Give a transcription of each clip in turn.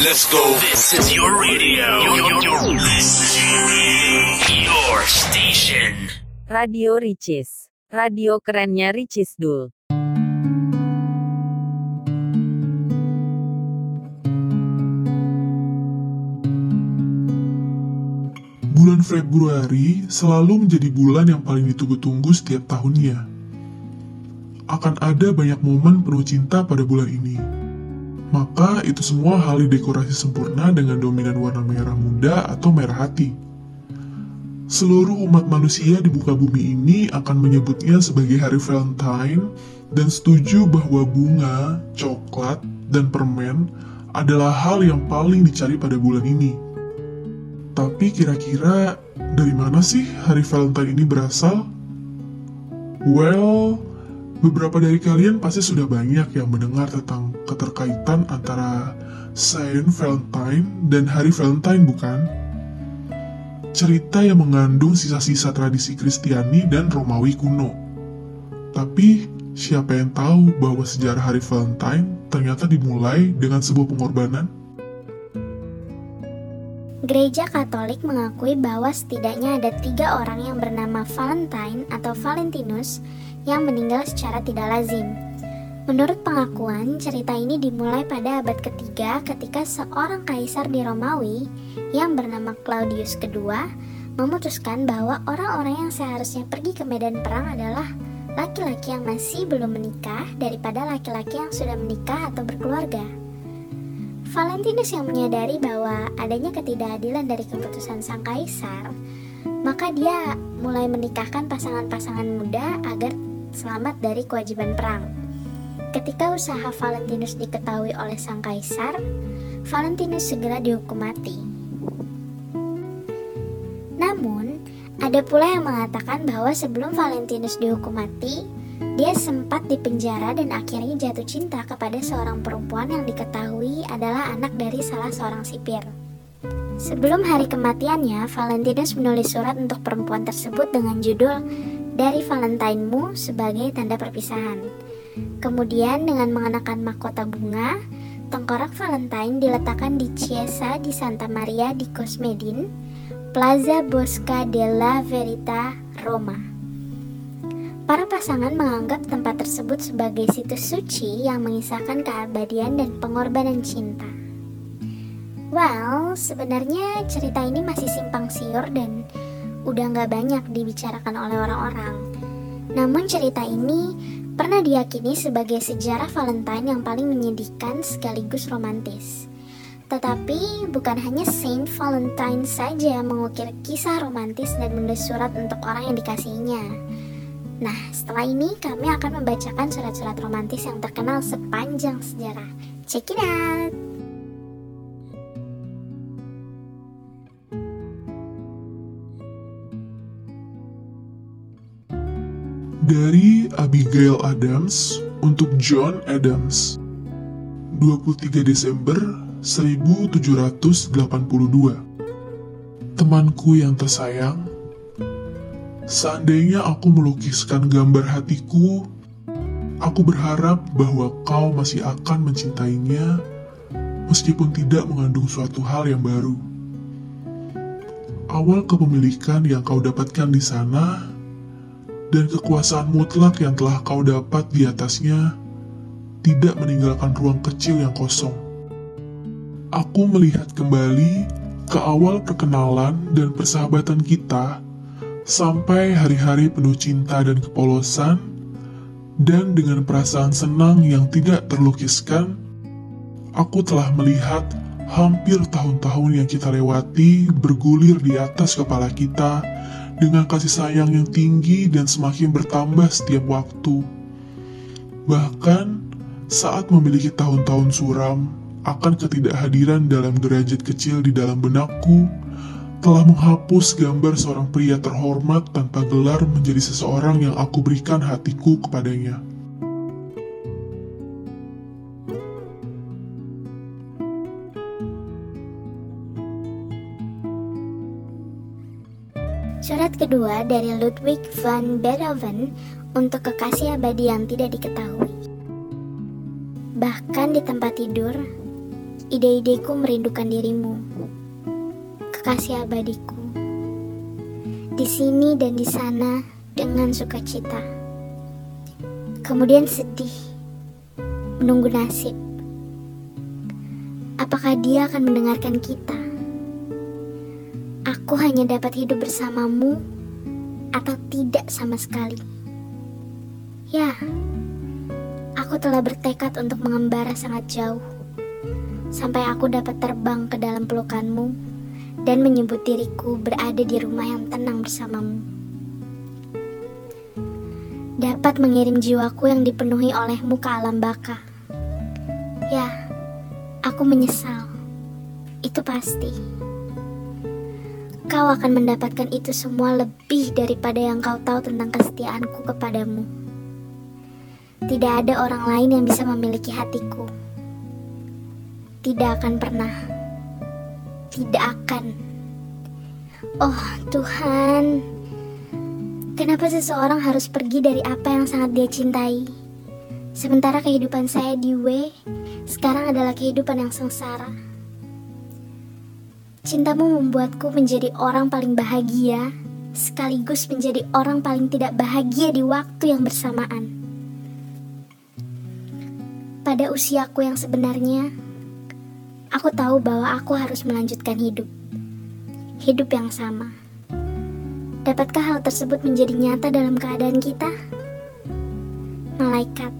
Let's go. This is your radio. Your, your, your station. Radio Ricis. Radio kerennya Ricis Dul. Bulan Februari selalu menjadi bulan yang paling ditunggu-tunggu setiap tahunnya. Akan ada banyak momen penuh cinta pada bulan ini. Maka itu semua hal didekorasi sempurna dengan dominan warna merah muda atau merah hati. Seluruh umat manusia di muka bumi ini akan menyebutnya sebagai hari Valentine dan setuju bahwa bunga, coklat, dan permen adalah hal yang paling dicari pada bulan ini. Tapi kira-kira dari mana sih hari Valentine ini berasal? Well, beberapa dari kalian pasti sudah banyak yang mendengar tentang keterkaitan antara Saint Valentine dan hari Valentine bukan? Cerita yang mengandung sisa-sisa tradisi Kristiani dan Romawi kuno. Tapi, siapa yang tahu bahwa sejarah hari Valentine ternyata dimulai dengan sebuah pengorbanan? Gereja Katolik mengakui bahwa setidaknya ada tiga orang yang bernama Valentine atau Valentinus yang meninggal secara tidak lazim. Menurut pengakuan, cerita ini dimulai pada abad ketiga ketika seorang kaisar di Romawi yang bernama Claudius II memutuskan bahwa orang-orang yang seharusnya pergi ke medan perang adalah laki-laki yang masih belum menikah daripada laki-laki yang sudah menikah atau berkeluarga. Valentinus yang menyadari bahwa adanya ketidakadilan dari keputusan sang kaisar, maka dia mulai menikahkan pasangan-pasangan muda agar selamat dari kewajiban perang. Ketika usaha Valentinus diketahui oleh sang kaisar, Valentinus segera dihukum mati. Namun, ada pula yang mengatakan bahwa sebelum Valentinus dihukum mati, dia sempat dipenjara dan akhirnya jatuh cinta kepada seorang perempuan yang diketahui adalah anak dari salah seorang sipir. Sebelum hari kematiannya, Valentinus menulis surat untuk perempuan tersebut dengan judul "Dari Valentinemu" sebagai tanda perpisahan. Kemudian dengan mengenakan mahkota bunga, tengkorak Valentine diletakkan di Chiesa di Santa Maria di Cosmedin, Plaza Bosca della Verita, Roma. Para pasangan menganggap tempat tersebut sebagai situs suci yang mengisahkan keabadian dan pengorbanan cinta. Well, sebenarnya cerita ini masih simpang siur dan udah nggak banyak dibicarakan oleh orang-orang. Namun cerita ini pernah diyakini sebagai sejarah Valentine yang paling menyedihkan sekaligus romantis. Tetapi bukan hanya Saint Valentine saja yang mengukir kisah romantis dan menulis surat untuk orang yang dikasihinya. Nah, setelah ini kami akan membacakan surat-surat romantis yang terkenal sepanjang sejarah. Check it out! Dari Abigail Adams untuk John Adams. 23 Desember 1782 Temanku yang tersayang Seandainya aku melukiskan gambar hatiku Aku berharap bahwa kau masih akan mencintainya Meskipun tidak mengandung suatu hal yang baru. Awal kepemilikan yang kau dapatkan di sana dan kekuasaan mutlak yang telah kau dapat di atasnya tidak meninggalkan ruang kecil yang kosong. Aku melihat kembali ke awal perkenalan dan persahabatan kita sampai hari-hari penuh cinta dan kepolosan dan dengan perasaan senang yang tidak terlukiskan, aku telah melihat hampir tahun-tahun yang kita lewati bergulir di atas kepala kita dengan kasih sayang yang tinggi dan semakin bertambah setiap waktu. Bahkan saat memiliki tahun-tahun suram akan ketidakhadiran dalam derajat kecil di dalam benakku, telah menghapus gambar seorang pria terhormat tanpa gelar menjadi seseorang yang aku berikan hatiku kepadanya. Kedua dari Ludwig van Beethoven untuk kekasih abadi yang tidak diketahui. Bahkan di tempat tidur, ide-ideku merindukan dirimu. Kekasih abadiku. Di sini dan di sana dengan sukacita. Kemudian sedih, menunggu nasib. Apakah dia akan mendengarkan kita? Aku hanya dapat hidup bersamamu atau tidak sama sekali. Ya, aku telah bertekad untuk mengembara sangat jauh. Sampai aku dapat terbang ke dalam pelukanmu dan menyebut diriku berada di rumah yang tenang bersamamu. Dapat mengirim jiwaku yang dipenuhi olehmu ke alam baka. Ya, aku menyesal. Itu pasti. Kau akan mendapatkan itu semua lebih daripada yang kau tahu tentang kesetiaanku kepadamu. Tidak ada orang lain yang bisa memiliki hatiku. Tidak akan pernah. Tidak akan. Oh Tuhan, kenapa seseorang harus pergi dari apa yang sangat dia cintai? Sementara kehidupan saya di W sekarang adalah kehidupan yang sengsara. Cintamu membuatku menjadi orang paling bahagia, sekaligus menjadi orang paling tidak bahagia di waktu yang bersamaan. Pada usiaku yang sebenarnya, aku tahu bahwa aku harus melanjutkan hidup. Hidup yang sama. Dapatkah hal tersebut menjadi nyata dalam keadaan kita? Malaikat.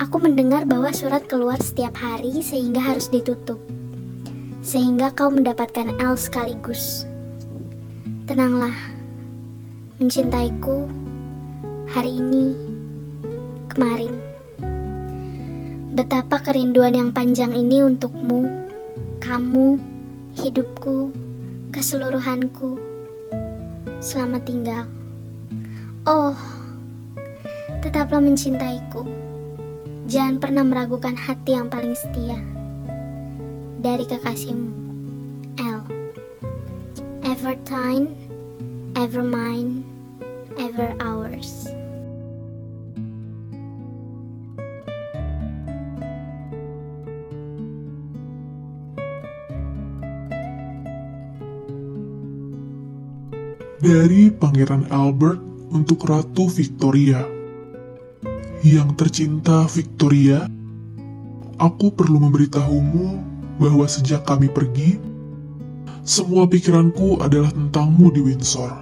Aku mendengar bahwa surat keluar setiap hari sehingga harus ditutup sehingga kau mendapatkan L sekaligus. Tenanglah, mencintaiku hari ini, kemarin. Betapa kerinduan yang panjang ini untukmu, kamu, hidupku, keseluruhanku. Selamat tinggal. Oh, tetaplah mencintaiku. Jangan pernah meragukan hati yang paling setia dari kekasihmu. L. Ever time, ever mine, ever ours. Dari Pangeran Albert untuk Ratu Victoria. Yang tercinta Victoria, aku perlu memberitahumu bahwa sejak kami pergi, semua pikiranku adalah tentangmu di Windsor.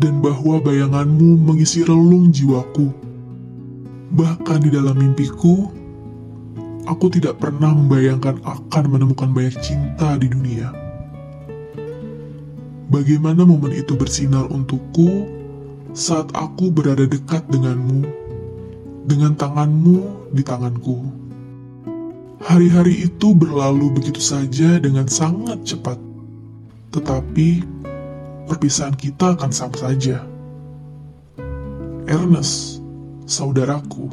Dan bahwa bayanganmu mengisi relung jiwaku. Bahkan di dalam mimpiku, aku tidak pernah membayangkan akan menemukan banyak cinta di dunia. Bagaimana momen itu bersinar untukku saat aku berada dekat denganmu, dengan tanganmu di tanganku. Hari-hari itu berlalu begitu saja dengan sangat cepat. Tetapi, perpisahan kita akan sama saja. Ernest, saudaraku,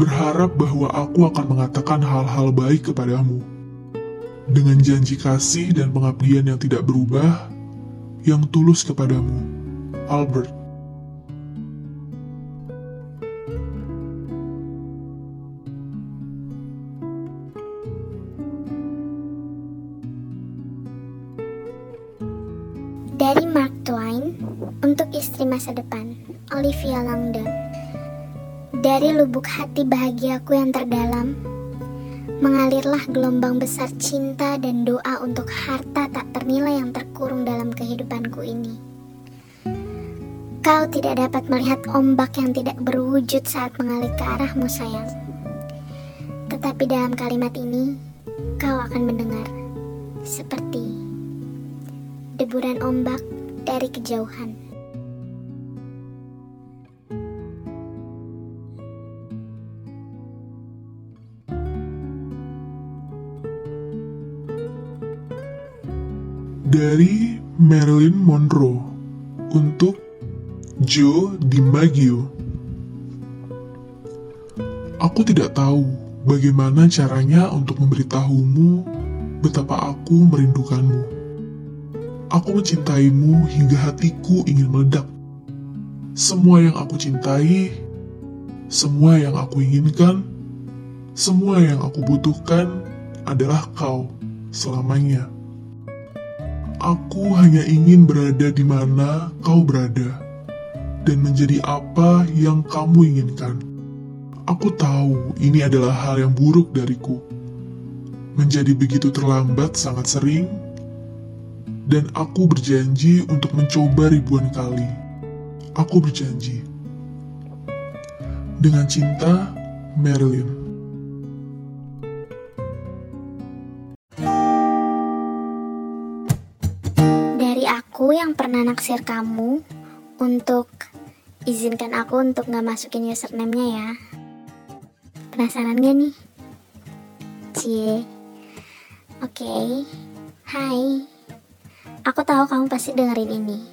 berharap bahwa aku akan mengatakan hal-hal baik kepadamu. Dengan janji kasih dan pengabdian yang tidak berubah, yang tulus kepadamu, Albert. Dari Mark Twain untuk istri masa depan, Olivia Langdon. Dari lubuk hati bahagiaku yang terdalam, mengalirlah gelombang besar cinta dan doa untuk harta tak ternilai yang terkurung dalam kehidupanku ini. Kau tidak dapat melihat ombak yang tidak berwujud saat mengalir ke arahmu sayang. Tetapi dalam kalimat ini, kau akan mendengar seperti deburan ombak dari kejauhan. Dari Marilyn Monroe untuk Joe DiMaggio. Aku tidak tahu bagaimana caranya untuk memberitahumu betapa aku merindukanmu. Aku mencintaimu hingga hatiku ingin meledak. Semua yang aku cintai, semua yang aku inginkan, Semua yang aku butuhkan adalah kau selamanya. Aku hanya ingin berada di mana kau berada dan menjadi apa yang kamu inginkan. Aku tahu ini adalah hal yang buruk dariku. Menjadi begitu terlambat sangat sering, dan aku berjanji untuk mencoba ribuan kali. Aku berjanji. Dengan cinta, Marilyn. Dari aku yang pernah naksir kamu untuk izinkan aku untuk nggak masukin username-nya ya. Penasaran gak nih? Cie. Oke. Hai. Aku tahu kamu pasti dengerin ini.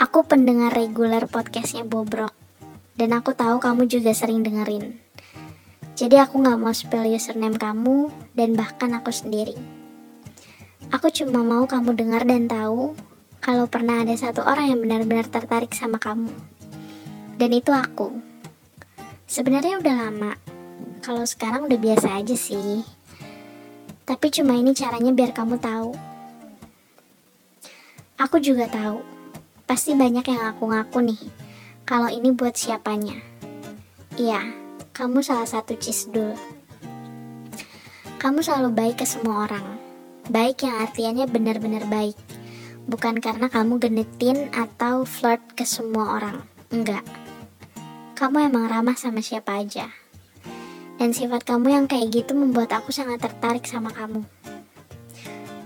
Aku pendengar reguler podcastnya Bobrok. Dan aku tahu kamu juga sering dengerin. Jadi aku nggak mau spell username kamu dan bahkan aku sendiri. Aku cuma mau kamu dengar dan tahu kalau pernah ada satu orang yang benar-benar tertarik sama kamu. Dan itu aku. Sebenarnya udah lama. Kalau sekarang udah biasa aja sih. Tapi cuma ini caranya biar kamu tahu. Aku juga tahu. Pasti banyak yang aku ngaku nih. Kalau ini buat siapanya. Iya, kamu salah satu cisdul. Kamu selalu baik ke semua orang. Baik yang artiannya benar-benar baik. Bukan karena kamu genetin atau flirt ke semua orang. Enggak. Kamu emang ramah sama siapa aja. Dan sifat kamu yang kayak gitu membuat aku sangat tertarik sama kamu.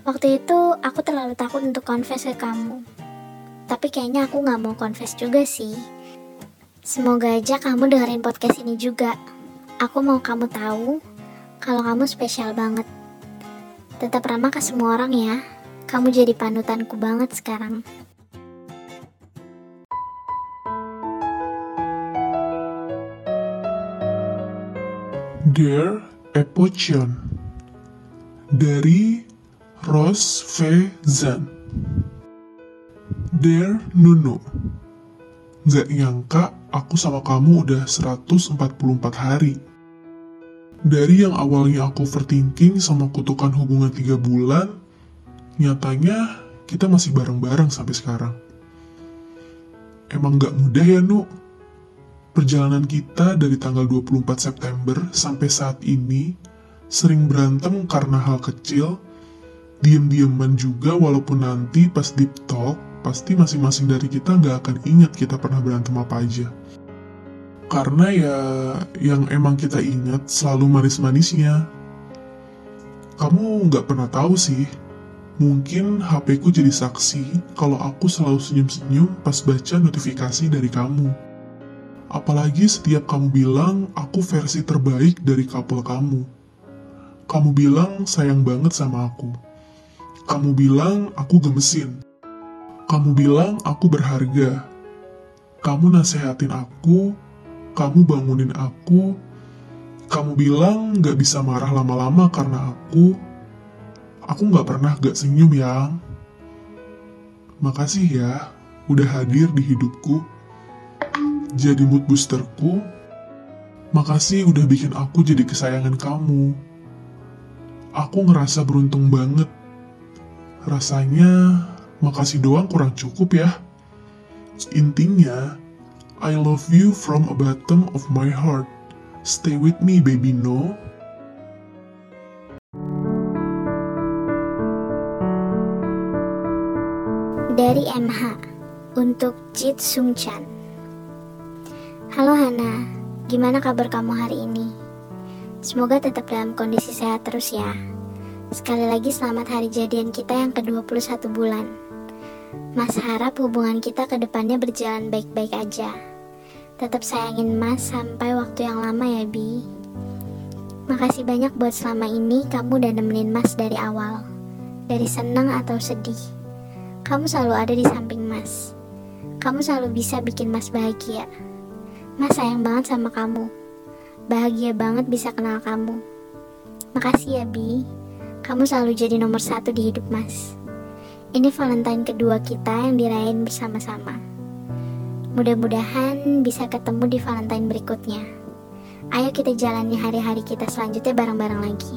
Waktu itu aku terlalu takut untuk confess ke kamu. Tapi kayaknya aku gak mau confess juga sih. Semoga aja kamu dengerin podcast ini juga. Aku mau kamu tahu kalau kamu spesial banget. Tetap ramah ke semua orang ya. Kamu jadi panutanku banget sekarang. Dear Epochion dari Rose V. Zan Dear Nunu Gak nyangka aku sama kamu udah 144 hari Dari yang awalnya aku overthinking sama kutukan hubungan 3 bulan Nyatanya kita masih bareng-bareng sampai sekarang Emang gak mudah ya Nu? Perjalanan kita dari tanggal 24 September sampai saat ini sering berantem karena hal kecil, diem-dieman juga walaupun nanti pas deep talk, pasti masing-masing dari kita nggak akan ingat kita pernah berantem apa aja. Karena ya yang emang kita ingat selalu manis-manisnya. Kamu nggak pernah tahu sih, mungkin HP ku jadi saksi kalau aku selalu senyum-senyum pas baca notifikasi dari kamu. Apalagi setiap kamu bilang aku versi terbaik dari couple kamu. Kamu bilang sayang banget sama aku. Kamu bilang aku gemesin. Kamu bilang aku berharga. Kamu nasehatin aku. Kamu bangunin aku. Kamu bilang gak bisa marah lama-lama karena aku. Aku gak pernah gak senyum yang. Makasih ya, udah hadir di hidupku jadi mood boosterku. Makasih udah bikin aku jadi kesayangan kamu. Aku ngerasa beruntung banget. Rasanya makasih doang kurang cukup ya. Intinya, I love you from a bottom of my heart. Stay with me, baby, no? Dari MH untuk Jit Sung Chan. Halo Hana, gimana kabar kamu hari ini? Semoga tetap dalam kondisi sehat terus ya. Sekali lagi selamat hari jadian kita yang ke-21 bulan. Mas harap hubungan kita ke depannya berjalan baik-baik aja. Tetap sayangin Mas sampai waktu yang lama ya, Bi. Makasih banyak buat selama ini kamu udah nemenin Mas dari awal. Dari senang atau sedih. Kamu selalu ada di samping Mas. Kamu selalu bisa bikin Mas bahagia. Mas sayang banget sama kamu. Bahagia banget bisa kenal kamu. Makasih ya, Bi. Kamu selalu jadi nomor satu di hidup Mas. Ini Valentine kedua kita yang dirayain bersama-sama. Mudah-mudahan bisa ketemu di Valentine berikutnya. Ayo kita jalani hari-hari kita selanjutnya bareng-bareng lagi.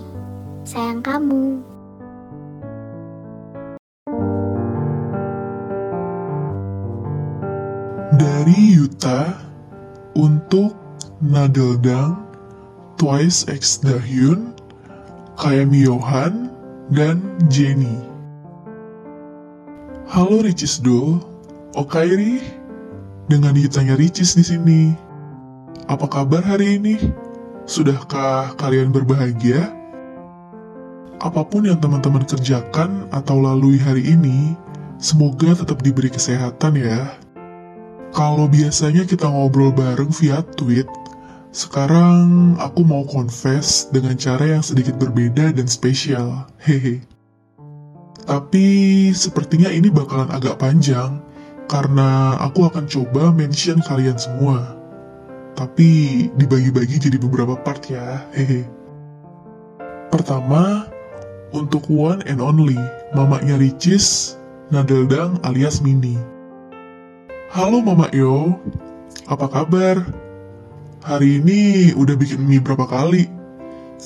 Sayang kamu. Dari Yuta untuk Nadeldang, Twice X Dahyun, KM Yohan, dan Jenny. Halo Ricis Do, Okairi, dengan ditanya Ricis di sini. Apa kabar hari ini? Sudahkah kalian berbahagia? Apa pun yang teman-teman kerjakan atau lalui hari ini, semoga tetap diberi kesehatan ya. Kalau biasanya kita ngobrol bareng via tweet, sekarang aku mau confess dengan cara yang sedikit berbeda dan spesial. Hehe. Tapi sepertinya ini bakalan agak panjang karena aku akan coba mention kalian semua. Tapi dibagi-bagi jadi beberapa part ya. Hehe. Pertama, untuk one and only, mamanya Ricis, Nadeldang alias Mini. Halo Mama Yo, apa kabar? Hari ini udah bikin mie berapa kali?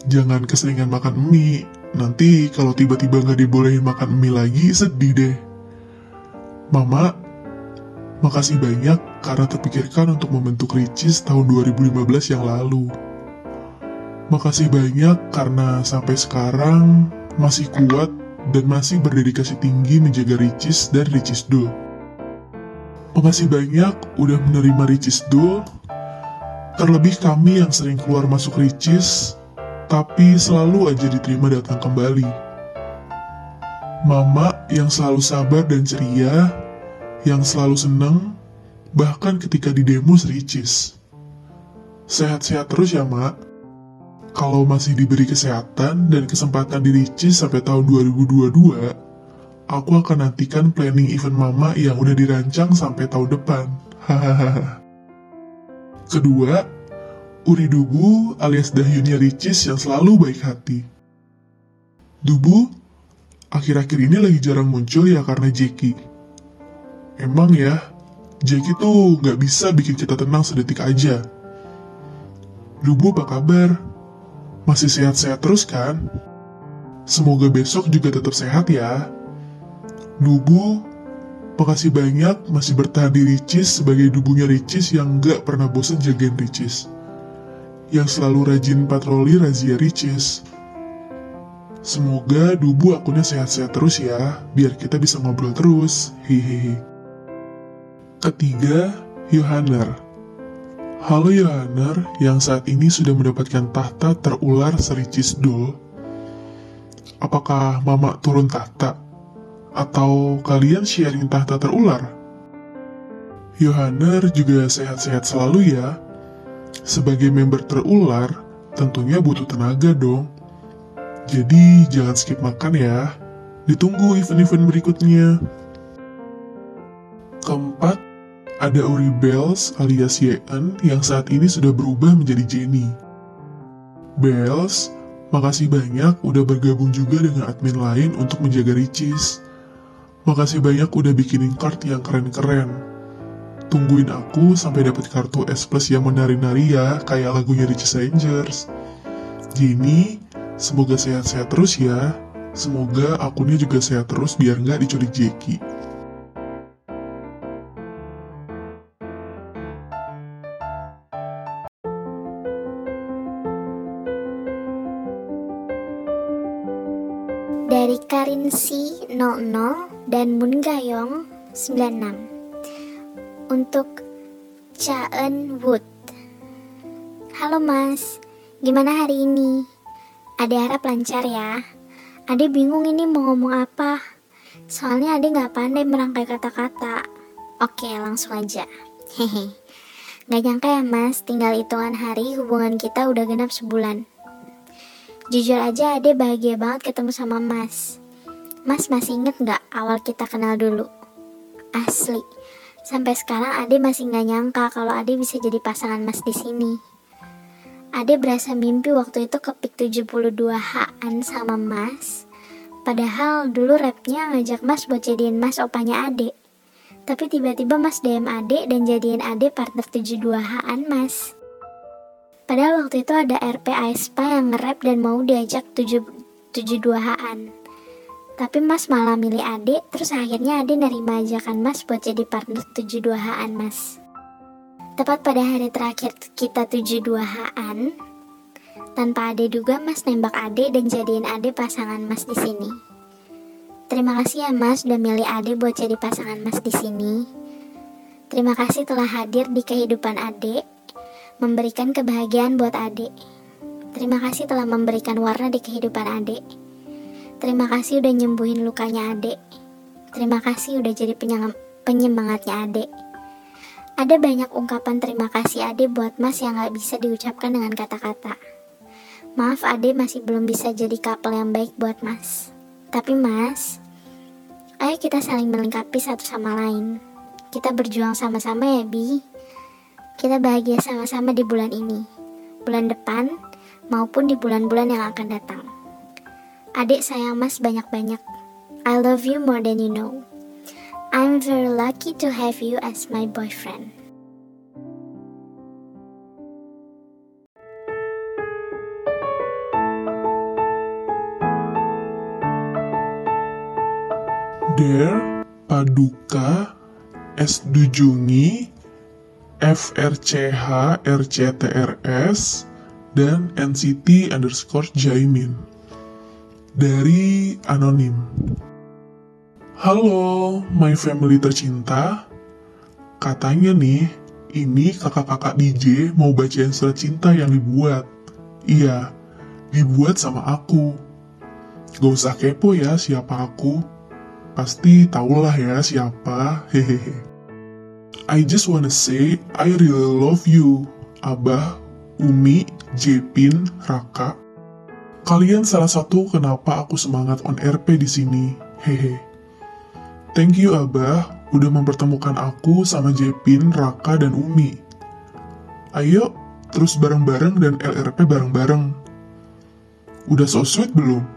Jangan keseringan makan mie, nanti kalau tiba-tiba nggak dibolehin makan mie lagi sedih deh. Mama, makasih banyak karena terpikirkan untuk membentuk Ricis tahun 2015 yang lalu. Makasih banyak karena sampai sekarang masih kuat dan masih berdedikasi tinggi menjaga Ricis dan Ricis Do. Makasih banyak udah menerima Ricis Do, terlebih kami yang sering keluar masuk Ricis, tapi selalu aja diterima datang kembali. Mama yang selalu sabar dan ceria, yang selalu seneng, bahkan ketika di demo Ricis. Sehat-sehat terus ya, Mak. Kalau masih diberi kesehatan dan kesempatan di Ricis sampai tahun 2022, aku akan nantikan planning event Mama yang udah dirancang sampai tahun depan. Hahaha. Kedua, Uri Dubu alias Dahyunya Ricis yang selalu baik hati. Dubu, akhir-akhir ini lagi jarang muncul ya karena Jeki. Emang ya, Jeki tuh nggak bisa bikin kita tenang sedetik aja. Dubu apa kabar? Masih sehat-sehat terus kan? Semoga besok juga tetap sehat ya. Dubu, makasih banyak masih bertahan di Ricis sebagai dubunya Ricis yang nggak pernah bosan jagain Ricis. Yang selalu rajin patroli razia Ricis. Semoga Dubu akunnya sehat-sehat terus ya, biar kita bisa ngobrol terus. Hehehe. Ketiga, Yohaner. Halo Yohaner yang saat ini sudah mendapatkan tahta terular Sericis Doll. Apakah Mama turun tahta? Atau kalian sharing tahta terular? Yohaner juga sehat-sehat selalu ya. Sebagai member terular, tentunya butuh tenaga dong. Jadi jangan skip makan ya. Ditunggu event-event berikutnya. Keempat, ada Uri Bells alias Yeon yang saat ini sudah berubah menjadi Jenny. Bells, makasih banyak udah bergabung juga dengan admin lain untuk menjaga Ricis. Makasih banyak udah bikinin kart yang keren-keren. Tungguin aku sampai dapat kartu S Plus yang menari-nari ya, kayak lagunya Ricis Rangers. Jenny, semoga sehat-sehat terus ya. Semoga akunnya juga sehat terus biar nggak diculik Jeki. C 00 dan Moon Gayong 96 Untuk Chaen Wood. Halo mas, gimana hari ini? Ade harap lancar ya. Ade bingung ini mau ngomong apa. Soalnya Ade gak pandai merangkai kata-kata. Oke langsung aja. Hehe. Gak nyangka ya mas, tinggal hitungan hari hubungan kita udah genap sebulan. Jujur aja Ade bahagia banget ketemu sama Mas. Mas masih inget gak awal kita kenal dulu? Asli. Sampai sekarang Ade masih gak nyangka kalau Ade bisa jadi pasangan Mas di sini. Ade berasa mimpi waktu itu kepik 72 haan sama Mas. Padahal dulu rapnya ngajak Mas buat jadiin Mas opanya Ade. Tapi tiba-tiba Mas DM Ade dan jadiin Ade partner 72 haan Mas. Padahal waktu itu ada RP Aespa yang nge-rap dan mau diajak 72-an. Tapi Mas malah milih Ade, terus akhirnya Ade nerima ajakan Mas buat jadi partner 72-an Mas. Tepat pada hari terakhir kita 72-an, tanpa Ade duga Mas nembak Ade dan jadiin Ade pasangan Mas di sini. Terima kasih ya Mas udah milih Ade buat jadi pasangan Mas di sini. Terima kasih telah hadir di kehidupan Ade memberikan kebahagiaan buat adik. Terima kasih telah memberikan warna di kehidupan adik. Terima kasih udah nyembuhin lukanya adik. Terima kasih udah jadi penyemangatnya adik. Ada banyak ungkapan terima kasih adik buat mas yang gak bisa diucapkan dengan kata-kata. Maaf adik masih belum bisa jadi couple yang baik buat mas. Tapi mas, ayo kita saling melengkapi satu sama lain. Kita berjuang sama-sama ya Bi. Kita bahagia sama-sama di bulan ini, bulan depan, maupun di bulan-bulan yang akan datang. Adik sayang mas banyak-banyak. I love you more than you know. I'm very lucky to have you as my boyfriend. Dear Paduka S. Dujungi FRCH RCTRS dan NCT underscore Jaimin dari Anonim. Halo, my family tercinta. Katanya nih, ini kakak-kakak DJ mau bacain surat cinta yang dibuat. Iya, dibuat sama aku. Gak usah kepo ya siapa aku. Pasti tahulah ya siapa. Hehehe. I just wanna say I really love you, Abah, Umi, Jepin, Raka. Kalian salah satu kenapa aku semangat on RP di sini. Hehe. Thank you Abah, udah mempertemukan aku sama Jepin, Raka, dan Umi. Ayo, terus bareng-bareng dan LRP bareng-bareng. Udah so sweet belum?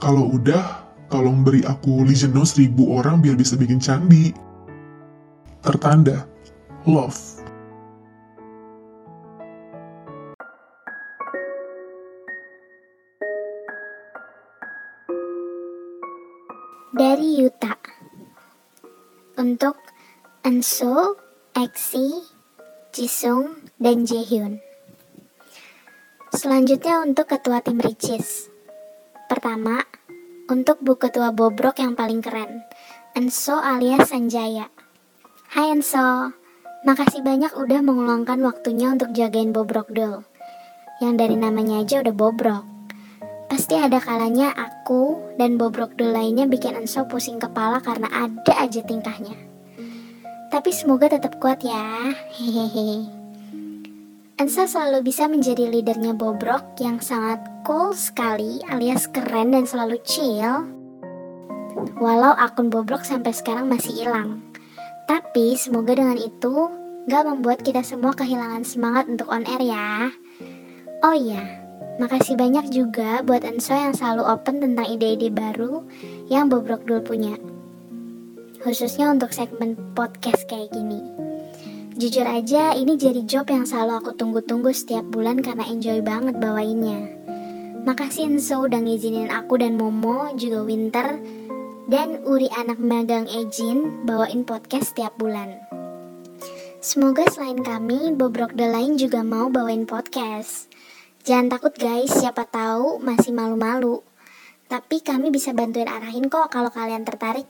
Kalau udah, tolong beri aku Legionno seribu orang biar bisa bikin candi tertanda love. Dari Yuta Untuk Enso, Exi, Jisung, dan Jaehyun Selanjutnya untuk ketua tim Ricis Pertama, untuk bu ketua bobrok yang paling keren Enso alias Sanjaya Hai Enso, makasih banyak udah mengeluangkan waktunya untuk jagain Bobrok Dul. Yang dari namanya aja udah Bobrok. Pasti ada kalanya aku dan Bobrok Dul lainnya bikin Enso pusing kepala karena ada aja tingkahnya. Tapi semoga tetap kuat ya. Hehehe. Enso selalu bisa menjadi leadernya Bobrok yang sangat cool sekali alias keren dan selalu chill. Walau akun Bobrok sampai sekarang masih hilang. Tapi semoga dengan itu gak membuat kita semua kehilangan semangat untuk on air ya. Oh iya, makasih banyak juga buat Enso yang selalu open tentang ide-ide baru yang Bobrok dulu punya. Khususnya untuk segmen podcast kayak gini. Jujur aja, ini jadi job yang selalu aku tunggu-tunggu setiap bulan karena enjoy banget bawainnya. Makasih Enso udah ngizinin aku dan Momo, juga Winter, dan Uri anak magang Ejin bawain podcast setiap bulan. Semoga selain kami, Bobrok The lain juga mau bawain podcast. Jangan takut guys, siapa tahu masih malu-malu. Tapi kami bisa bantuin arahin kok kalau kalian tertarik.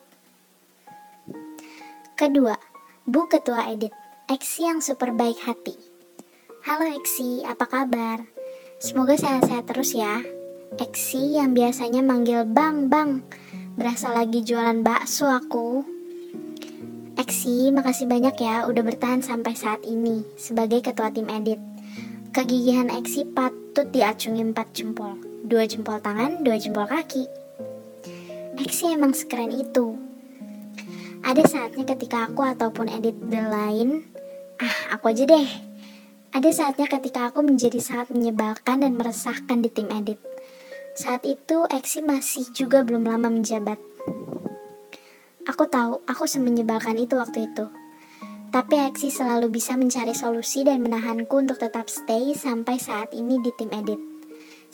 Kedua, Bu Ketua Edit, Eksi yang super baik hati. Halo Eksi, apa kabar? Semoga sehat-sehat terus ya. Eksi yang biasanya manggil Bang Bang Berasa lagi jualan bakso aku. Eksi, makasih banyak ya udah bertahan sampai saat ini sebagai ketua tim edit. Kegigihan Eksi patut diacungi empat jempol. Dua jempol tangan, dua jempol kaki. Eksi emang sekeren itu. Ada saatnya ketika aku ataupun edit the lain, ah aku aja deh. Ada saatnya ketika aku menjadi sangat menyebalkan dan meresahkan di tim edit. Saat itu Eksi masih juga belum lama menjabat. Aku tahu, aku semenyebalkan itu waktu itu. Tapi Aksi selalu bisa mencari solusi dan menahanku untuk tetap stay sampai saat ini di tim edit.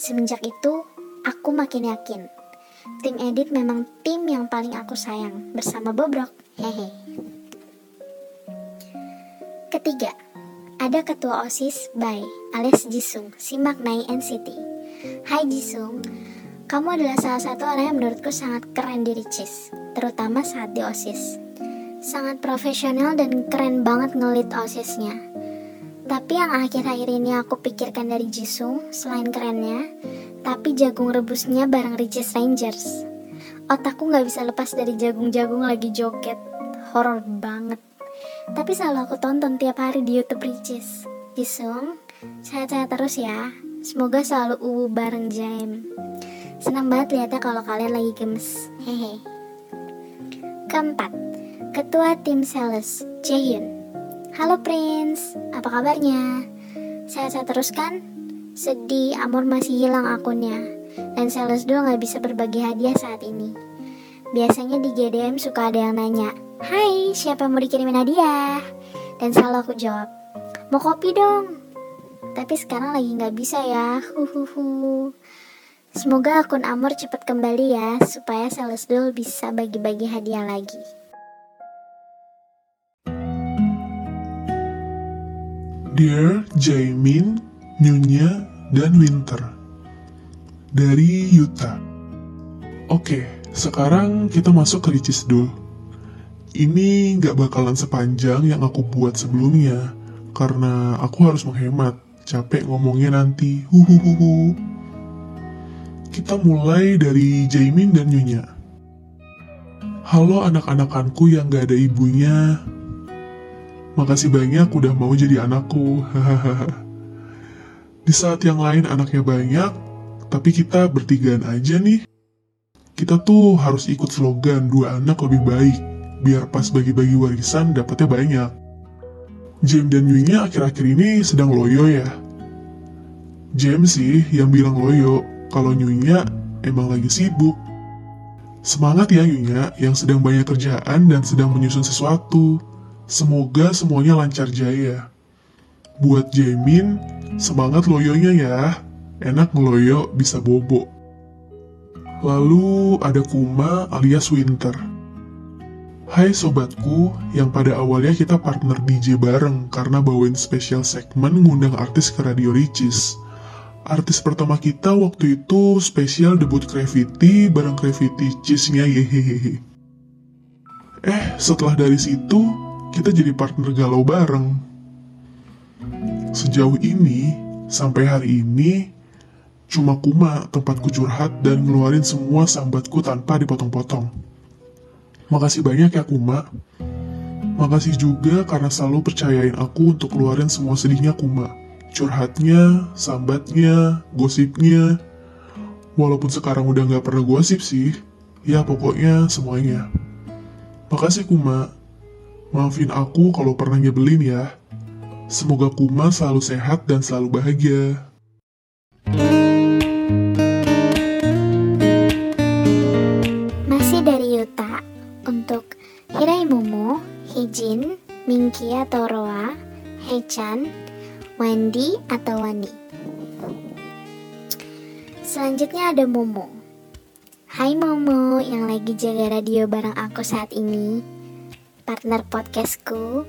Semenjak itu, aku makin yakin. Tim edit memang tim yang paling aku sayang bersama Bobrok. Hehe. Ketiga, ada ketua OSIS Bai alias Jisung, si maknai NCT. Hai Jisung, kamu adalah salah satu orang yang menurutku sangat keren di Ricis, terutama saat di OSIS. Sangat profesional dan keren banget ngelit OSISnya. Tapi yang akhir-akhir ini aku pikirkan dari Jisung, selain kerennya, tapi jagung rebusnya bareng Ricis Rangers. Otakku nggak bisa lepas dari jagung-jagung lagi joget, horor banget. Tapi selalu aku tonton tiap hari di YouTube Ricis. Jisung, sehat-sehat terus ya. Semoga selalu uwu bareng Jaim. Senang banget lihatnya kalau kalian lagi gemes. Hehe. Keempat, Ketua Tim Sales, Jaehyun. Halo Prince, apa kabarnya? Sehat-sehat terus kan? Sedih, Amor masih hilang akunnya. Dan Sales Duo nggak bisa berbagi hadiah saat ini. Biasanya di GDM suka ada yang nanya, Hai, siapa yang mau dikirimin hadiah? Dan selalu aku jawab, mau kopi dong. Tapi sekarang lagi nggak bisa ya, huhuhu. Semoga akun Amor cepat kembali ya, supaya Sales Duo bisa bagi-bagi hadiah lagi. Dear Jaemin, Nyonya, dan Winter dari Yuta. Oke, sekarang kita masuk ke Ricis Doll. Ini nggak bakalan sepanjang yang aku buat sebelumnya, karena aku harus menghemat. Capek ngomongnya nanti, huhuhuhu. Kita mulai dari Jaemin dan Nyonya. Halo anak-anakanku yang gak ada ibunya, Makasih banyak udah mau jadi anakku. Di saat yang lain anaknya banyak, tapi kita bertigaan aja nih. Kita tuh harus ikut slogan dua anak lebih baik, biar pas bagi-bagi warisan dapatnya banyak. James dan Yui-nya akhir-akhir ini sedang loyo ya. James sih yang bilang loyo, kalau Yui-nya emang lagi sibuk. Semangat ya Yunya yang sedang banyak kerjaan dan sedang menyusun sesuatu. Semoga semuanya lancar jaya. Buat Jamin, semangat loyonya ya. Enak ngeloyo bisa bobo. Lalu ada Kuma alias Winter. Hai sobatku, yang pada awalnya kita partner DJ bareng karena bawain special segmen ngundang artis ke Radio Ricis. Artis pertama kita waktu itu spesial debut Gravity bareng Gravity Cheese-nya yehehehe. Eh, setelah dari situ, kita jadi partner galau bareng. Sejauh ini, sampai hari ini, cuma Kuma tempatku curhat dan ngeluarin semua sambatku tanpa dipotong-potong. Makasih banyak ya Kuma. Makasih juga karena selalu percayain aku untuk keluarin semua sedihnya Kuma. Curhatnya, sambatnya, gosipnya. Walaupun sekarang udah gak pernah gosip sih, ya pokoknya semuanya. Makasih Kuma, Maafin aku kalau pernah nyebelin ya. Semoga Kuma selalu sehat dan selalu bahagia. Masih dari Yuta untuk Hirai Momo, Hijin, Minky atau Roa, Hechan, Wendy atau Wani. Selanjutnya ada Momo. Hai Momo yang lagi jaga radio bareng aku saat ini partner podcastku.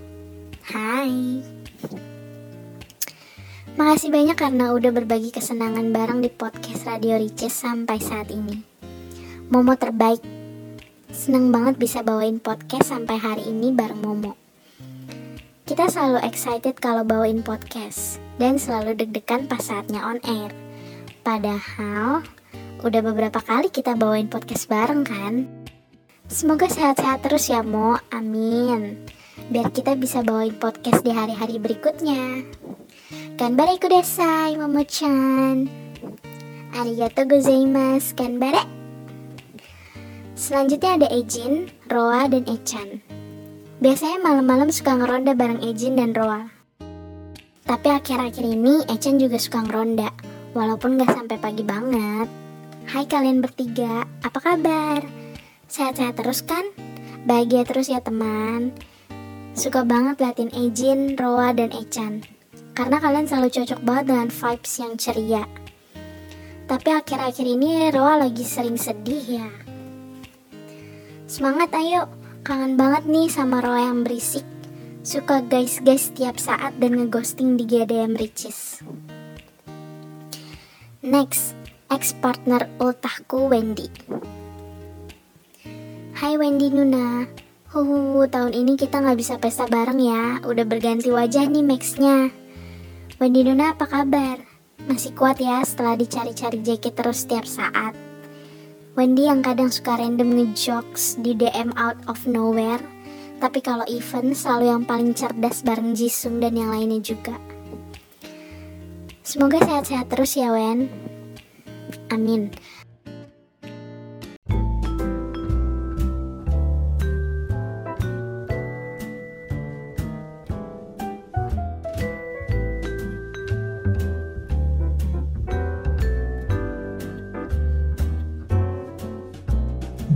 Hai. Makasih banyak karena udah berbagi kesenangan bareng di podcast Radio Riches sampai saat ini. Momo terbaik. Seneng banget bisa bawain podcast sampai hari ini bareng Momo. Kita selalu excited kalau bawain podcast dan selalu deg-degan pas saatnya on air. Padahal udah beberapa kali kita bawain podcast bareng kan? Semoga sehat-sehat terus ya Mo, amin. Biar kita bisa bawain podcast di hari-hari berikutnya. Kanbare kudasai, Momo-chan. Arigato gozaimasu, kanbare. Selanjutnya ada Ejin, Roa, dan Echan. Biasanya malam-malam suka ngeronda bareng Ejin dan Roa. Tapi akhir-akhir ini Echan juga suka ngeronda, walaupun gak sampai pagi banget. Hai kalian bertiga, apa kabar? Sehat-sehat terus kan? Bahagia terus ya teman. Suka banget liatin Ejin, Roa, dan Echan. Karena kalian selalu cocok banget dengan vibes yang ceria. Tapi akhir-akhir ini Roa lagi sering sedih ya. Semangat ayo, kangen banget nih sama Roa yang berisik. Suka guys-guys setiap saat dan ngeghosting di GDM Riches. Next, ex-partner ultahku Wendy. Hai Wendy Nuna, Huhu, tahun ini kita nggak bisa pesta bareng ya. Udah berganti wajah nih Maxnya. Wendy Nuna apa kabar? Masih kuat ya setelah dicari-cari jaket terus setiap saat. Wendy yang kadang suka random ngejokes di DM out of nowhere. Tapi kalau event selalu yang paling cerdas bareng Jisung dan yang lainnya juga. Semoga sehat-sehat terus ya Wen. Amin.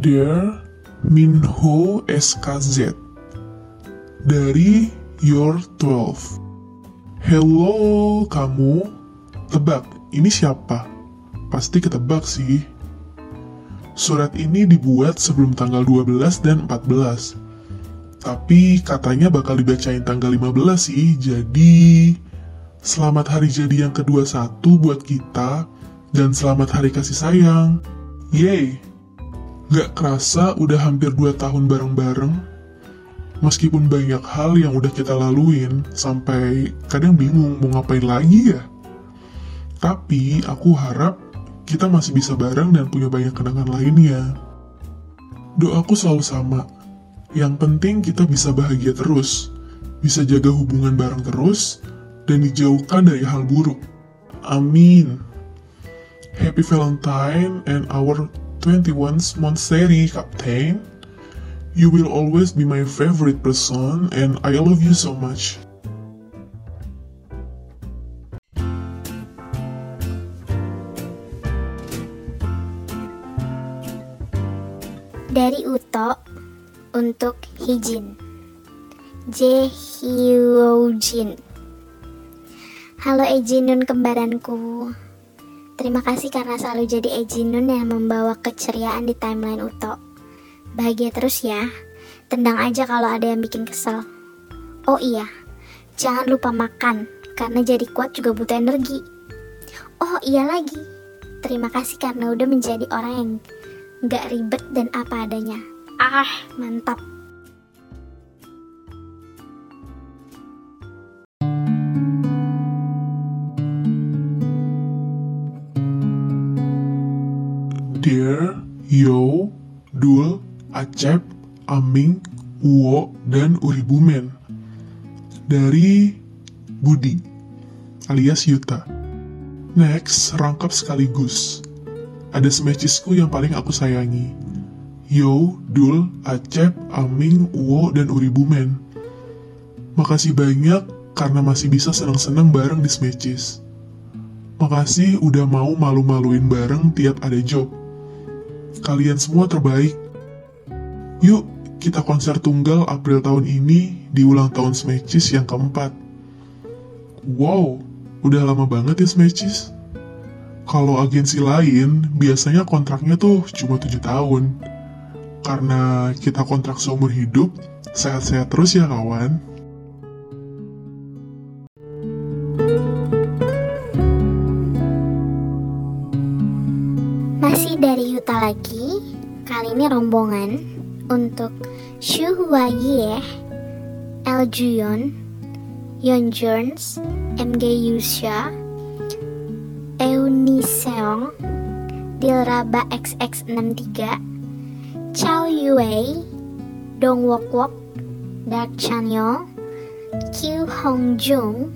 Dear Minho SKZ dari Your 12 Hello kamu. Tebak, ini siapa? Pasti ketebak sih. Surat ini dibuat sebelum tanggal 12 dan 14 Tapi katanya bakal dibacain tanggal 15 sih Jadi Selamat hari jadi yang ke-21 buat kita Dan selamat hari kasih sayang. Yeay Gak kerasa udah hampir 2 tahun bareng-bareng. Meskipun banyak hal yang udah kita laluin, sampai kadang bingung mau ngapain lagi ya. Tapi aku harap kita masih bisa bareng dan punya banyak kenangan lainnya. Doaku selalu sama. Yang penting kita bisa bahagia terus, bisa jaga hubungan bareng terus, dan dijauhkan dari hal buruk. Amin. Happy Valentine and our 21 Monsteri Captain. You will always be my favorite person and I love you so much. Dari Uto untuk Hijin. J Hyojin. Halo Ejinun kembaranku. Terima kasih karena selalu jadi Ejinun yang membawa keceriaan di timeline Uto. Bahagia terus ya. Tendang aja kalau ada yang bikin kesel. Oh iya, jangan lupa makan karena jadi kuat juga butuh energi. Oh iya lagi. Terima kasih karena udah menjadi orang yang gak ribet dan apa adanya. Ah, mantap. Dear, Yo, Dul, Acep, Aming, Uwo, dan Uribumen. Dari Budi, alias Yuta. Next, rangkap sekaligus. Ada smecisku yang paling aku sayangi. Yo, Dul, Acep, Aming, Uwo, dan Uribumen. Makasih banyak karena masih bisa senang-senang bareng di smecis. Makasih udah mau malu-maluin bareng tiap ada job. Kalian semua terbaik. Yuk, kita konser tunggal April tahun ini di ulang tahun Smaches yang keempat. Wow, udah lama banget ya Smaches. Kalau agensi lain, biasanya kontraknya tuh cuma 7 tahun. Karena kita kontrak seumur hidup, sehat-sehat terus ya kawan. Yuta lagi, kali ini rombongan untuk Shu Hwaye, El Juyon, Yeon Jones, MG Yusha, Euni Seong, Dilraba XX63, Chow Yue, Dong Wok Wok, Dark Chanyeol, Kyu Hong Jung,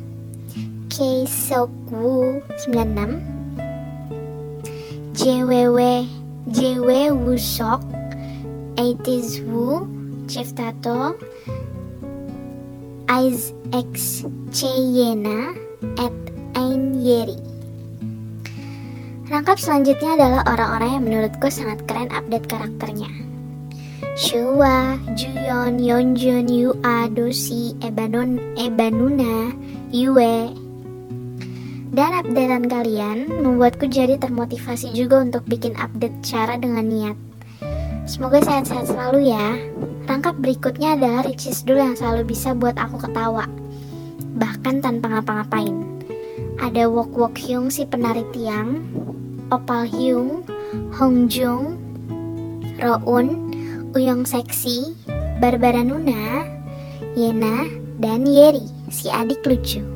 K Seok Woo 96, JWW JW Wusok 80s Wu Chief Tato X Cheyena at Ain Yeri Rangkap selanjutnya adalah orang-orang yang menurutku sangat keren update karakternya Shua, Juyeon, Yeonjun, Yua, Dosi, Ebanon, Ebanuna, Yue. Dan updatean kalian membuatku jadi termotivasi juga untuk bikin update cara dengan niat. Semoga sehat-sehat selalu ya. Rangkap berikutnya adalah riches dulu yang selalu bisa buat aku ketawa. Bahkan tanpa ngapa-ngapain. Ada Wok Wok Hyung si penari tiang, Opal Hyung, Hong Jung, Roun, Uyong Seksi, Barbara Nuna, Yena, dan Yeri, si adik lucu.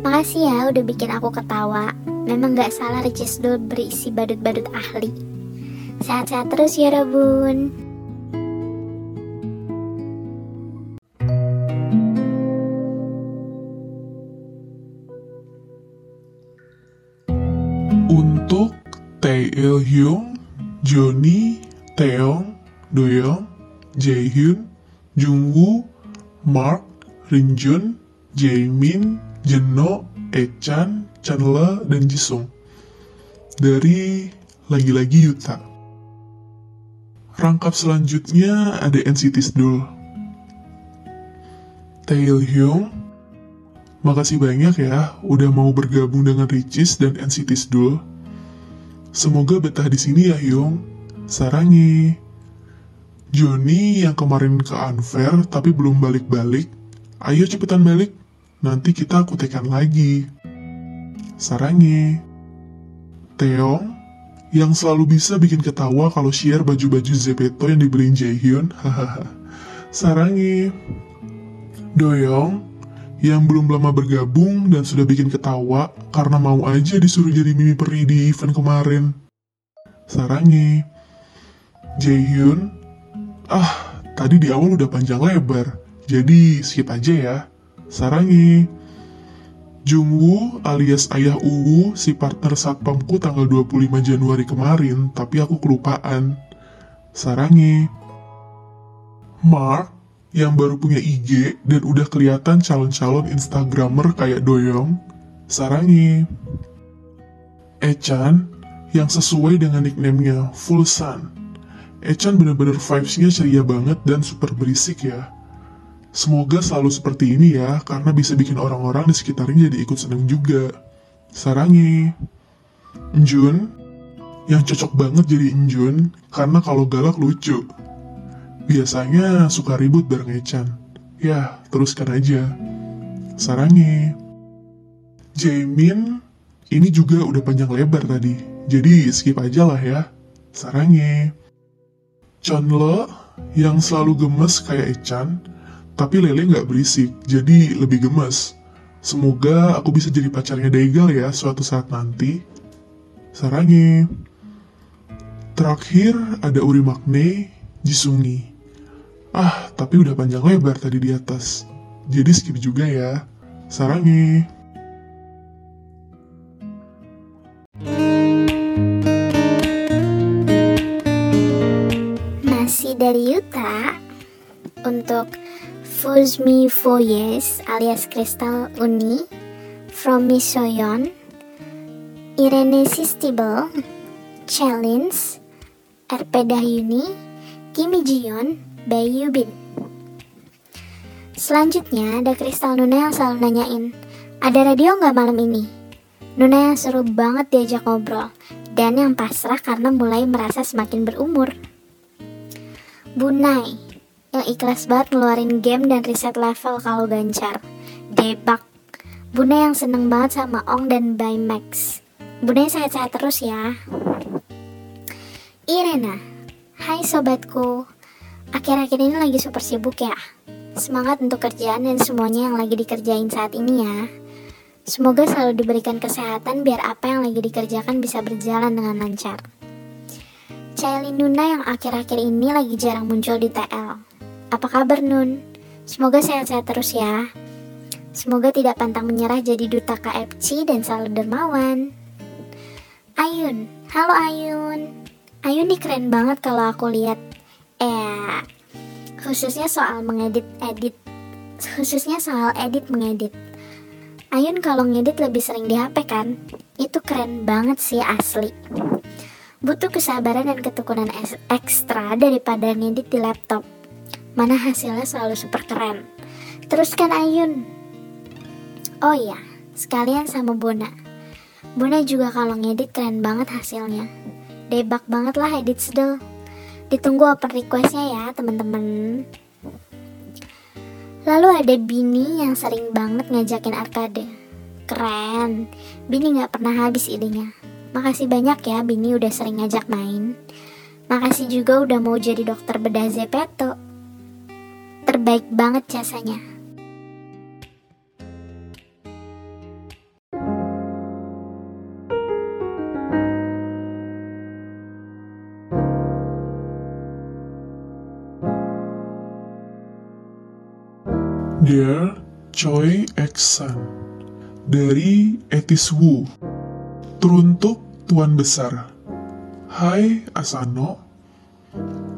Makasih ya udah bikin aku ketawa. Memang gak salah Ricis Dul berisi badut-badut ahli. Sehat-sehat terus ya Rabun. Untuk Tae Il Hyung, Johnny, Taeyong, Doyoung, Jaehyun, Jungwoo, Mark, Rinjun, Jaemin, Jeno, Echan, Chanle, dan Jisung. Dari lagi-lagi Yuta. Rangkap selanjutnya ada NCT Sdul. Tae Hyung, makasih banyak ya udah mau bergabung dengan Ricis dan NCT Sdul. Semoga betah di sini ya Hyung. Sarangi. Joni yang kemarin ke Unfair tapi belum balik-balik. Ayo cepetan balik. Nanti kita kutekan lagi. Sarangi. Teong yang selalu bisa bikin ketawa kalau share baju-baju Zepeto yang dibeliin Jaehyun. Hahaha. Sarangi. Doyong yang belum lama bergabung dan sudah bikin ketawa karena mau aja disuruh jadi mimi peri di event kemarin. Sarangi. Jaehyun. Ah, tadi di awal udah panjang lebar, jadi skip aja ya. Sarangi. Jungwoo alias ayah Uwu si partner satpamku tanggal 25 Januari kemarin, tapi aku kelupaan. Sarangi. Mark yang baru punya IG dan udah kelihatan calon-calon Instagramer kayak Doyong. Sarangi. Echan yang sesuai dengan nicknamenya Full Sun. Echan bener-bener vibes-nya ceria banget dan super berisik ya. Semoga selalu seperti ini ya, karena bisa bikin orang-orang di sekitarnya jadi ikut seneng juga. Sarangi. Njun, yang cocok banget jadi Njun, karena kalau galak lucu. Biasanya suka ribut bareng Echan. Ya, teruskan aja. Sarangi. Jaemin, ini juga udah panjang lebar tadi, jadi skip aja lah ya. Sarangi. Chonle yang selalu gemes kayak Echan, tapi Lele nggak berisik, jadi lebih gemes. Semoga aku bisa jadi pacarnya Daigal ya suatu saat nanti. Sarangi. Terakhir ada Uri Makne, Jisungi. Ah, tapi udah panjang lebar tadi di atas. Jadi skip juga ya. Sarangi. Fuzmi Foyes alias Crystal Uni From Misoyon Irene Sistibel Challenge RP Dahyuni Kimi Jion Bayu Bin Selanjutnya ada Kristal Nuna yang selalu nanyain Ada radio nggak malam ini? Nuna yang seru banget diajak ngobrol Dan yang pasrah karena mulai merasa semakin berumur Bunai yang ikhlas banget ngeluarin game dan reset level kalau gancar. Debak. Bunda yang seneng banget sama Ong dan Baymax. Bunda sehat-sehat terus ya. Irena. Hai sobatku. Akhir-akhir ini lagi super sibuk ya. Semangat untuk kerjaan dan semuanya yang lagi dikerjain saat ini ya. Semoga selalu diberikan kesehatan biar apa yang lagi dikerjakan bisa berjalan dengan lancar. Cailin Nuna yang akhir-akhir ini lagi jarang muncul di TL. Apa kabar Nun? Semoga sehat-sehat terus ya. Semoga tidak pantang menyerah jadi duta KFC dan selalu dermawan. Ayun, halo Ayun. Ayun nih keren banget kalau aku lihat. Eh, khususnya soal mengedit edit. Khususnya soal edit mengedit. Ayun kalau ngedit lebih sering di HP kan? Itu keren banget sih asli. Butuh kesabaran dan ketekunan ekstra daripada ngedit di laptop. Mana hasilnya selalu super keren. Teruskan Ayun. Oh iya, sekalian sama Bona. Bona juga kalau ngedit keren banget hasilnya. Debak banget lah edit sedel. Ditunggu open requestnya ya teman-teman. Lalu ada Bini yang sering banget ngajakin arcade. Keren. Bini nggak pernah habis idenya. Makasih banyak ya Bini udah sering ngajak main. Makasih juga udah mau jadi dokter bedah Zepeto. Terbaik banget jasanya. Dear Choi Eksan dari Etis Wu Teruntuk Tuan Besar Hai Asano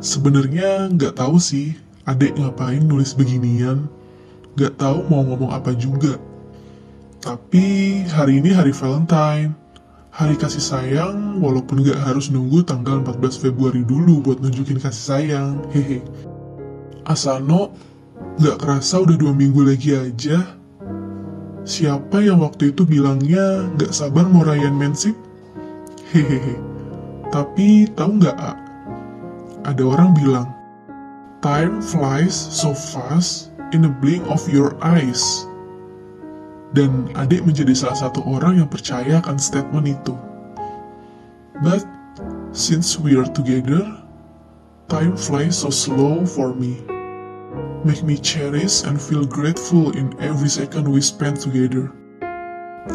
Sebenarnya nggak tahu sih adek ngapain nulis beginian Nggak tahu mau ngomong apa juga Tapi hari ini hari Valentine Hari kasih sayang walaupun nggak harus nunggu tanggal 14 Februari dulu buat nunjukin kasih sayang Hehe Asano Gak kerasa udah dua minggu lagi aja. Siapa yang waktu itu bilangnya gak sabar mau rayain mensip? Hehehe. Tapi tahu nggak, A? Ada orang bilang, Time flies so fast in a blink of your eyes. Dan adik menjadi salah satu orang yang percaya akan statement itu. But, since we are together, time flies so slow for me make me cherish and feel grateful in every second we spend together.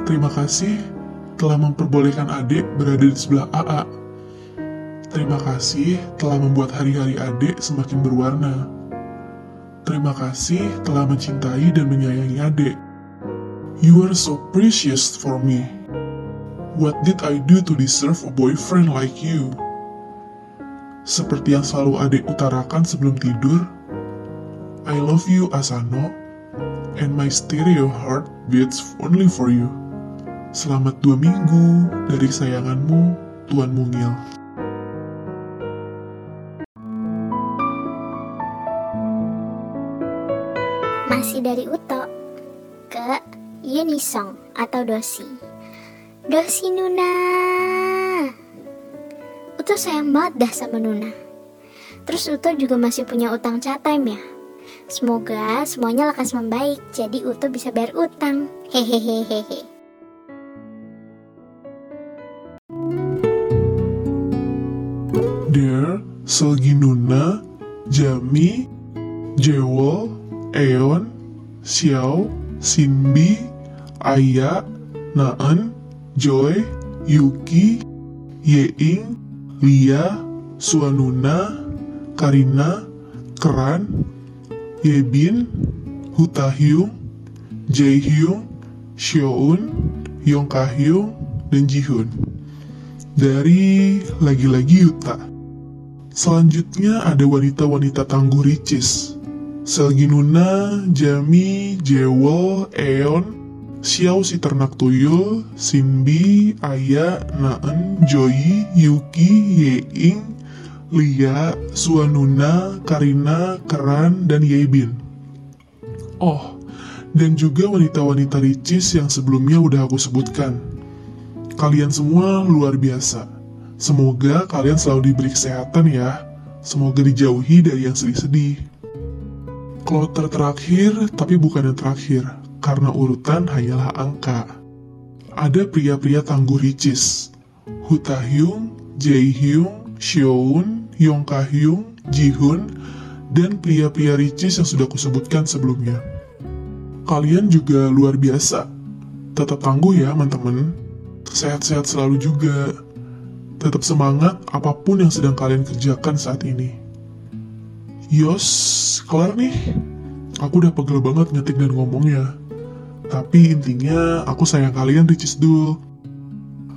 Terima kasih telah memperbolehkan adik berada di sebelah AA. Terima kasih telah membuat hari-hari adik semakin berwarna. Terima kasih telah mencintai dan menyayangi adik. You are so precious for me. What did I do to deserve a boyfriend like you? Seperti yang selalu adik utarakan sebelum tidur, I love you Asano, and my stereo heart beats only for you. Selamat dua minggu dari sayanganmu, Tuan Mungil. Masih dari Uto ke Yunisong atau Dosi. Dosi Nuna. Uto sayang banget dah sama Nuna. Terus Uto juga masih punya utang chat time ya. Semoga semuanya lekas membaik, jadi Uto bisa bayar utang. Hehehehehe. Dear Selginuna, Jami, Jewel, Eon, Xiao, Sinbi, Aya, Naan, Joy, Yuki, Yeing, Lia, Suanuna, Karina, Keran, Yebin, Hutahyung, Jaehyung, Xiaoun, Yongkahyung, dan Jihun. Dari lagi-lagi Yuta. Selanjutnya ada wanita-wanita tangguh ricis. Selginuna, Jami, Jewel, Eon, Xiao si ternak tuyul, Sinbi, Aya, Naen, Joy, Yuki, Yeing, Lia, Suanuna, Karina, Keran, dan Yebin. Oh, dan juga wanita-wanita ricis yang sebelumnya udah aku sebutkan. Kalian semua luar biasa. Semoga kalian selalu diberi kesehatan ya. Semoga dijauhi dari yang sedih-sedih. Kloter terakhir, tapi bukan yang terakhir, karena urutan hanyalah angka. Ada pria-pria tangguh ricis. Hutahyung, Jaehyung, Xiaoun, Yongkahyung, Jihun, dan pria-pria ricis yang sudah kusebutkan sebelumnya. Kalian juga luar biasa. Tetap tangguh ya, teman-teman. Sehat-sehat selalu juga. Tetap semangat apa pun yang sedang kalian kerjakan saat ini. Yos, kelar nih. Aku udah pegel banget ngetik dan ngomongnya. Tapi intinya aku sayang kalian Ricis Dul.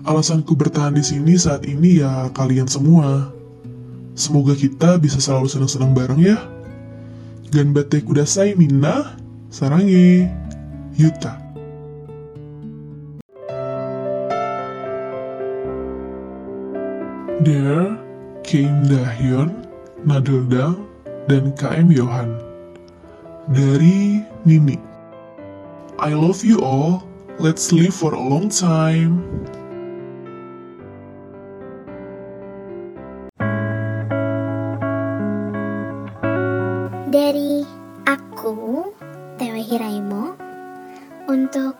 Alasanku bertahan di sini saat ini ya kalian semua. Semoga kita bisa selalu senang-senang bareng ya. Ganbate kudasai minna, sarangi, Yuta. There came Dahyun, Nadeldang, dan KM Yohan. Dari Nini. I love you all. Let's live for a long time. Dari aku, Tewe Hiraimo, untuk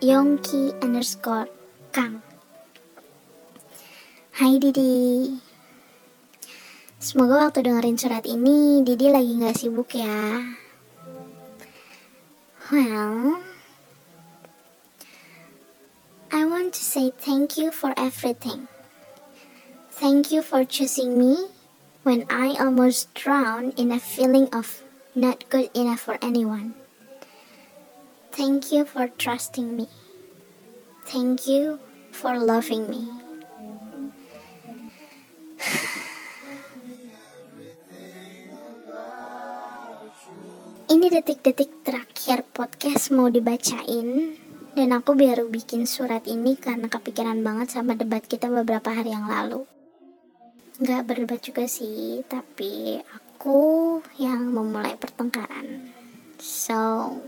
Yongki underscore Kang. Hai Didi. Semoga waktu dengerin surat ini Didi lagi gak sibuk ya. Well, I want to say thank you for everything. Thank you for choosing me when I almost drowned in a feeling of not good enough for anyone. Thank you for trusting me. Thank you for loving me. Detik-detik terakhir podcast mau dibacain dan aku baru bikin surat ini karena kepikiran banget sama debat kita beberapa hari yang lalu. Nggak berdebat juga sih, tapi aku yang memulai pertengkaran. So,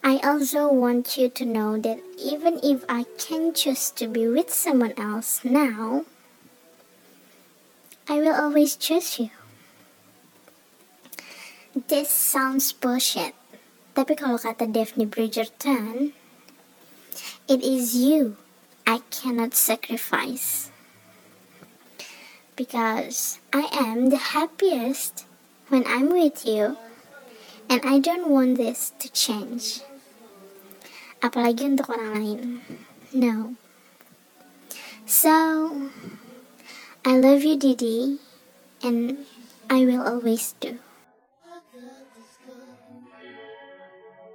I also want you to know that even if I can choose to be with someone else now, I will always choose you. This sounds bullshit. Tapi kalau kata Daphne Bridgerton, it is you I cannot sacrifice. Because I am the happiest when I'm with you and I don't want this to change. Apalagi untuk orang lain. No. So, I love you Didi and I will always do.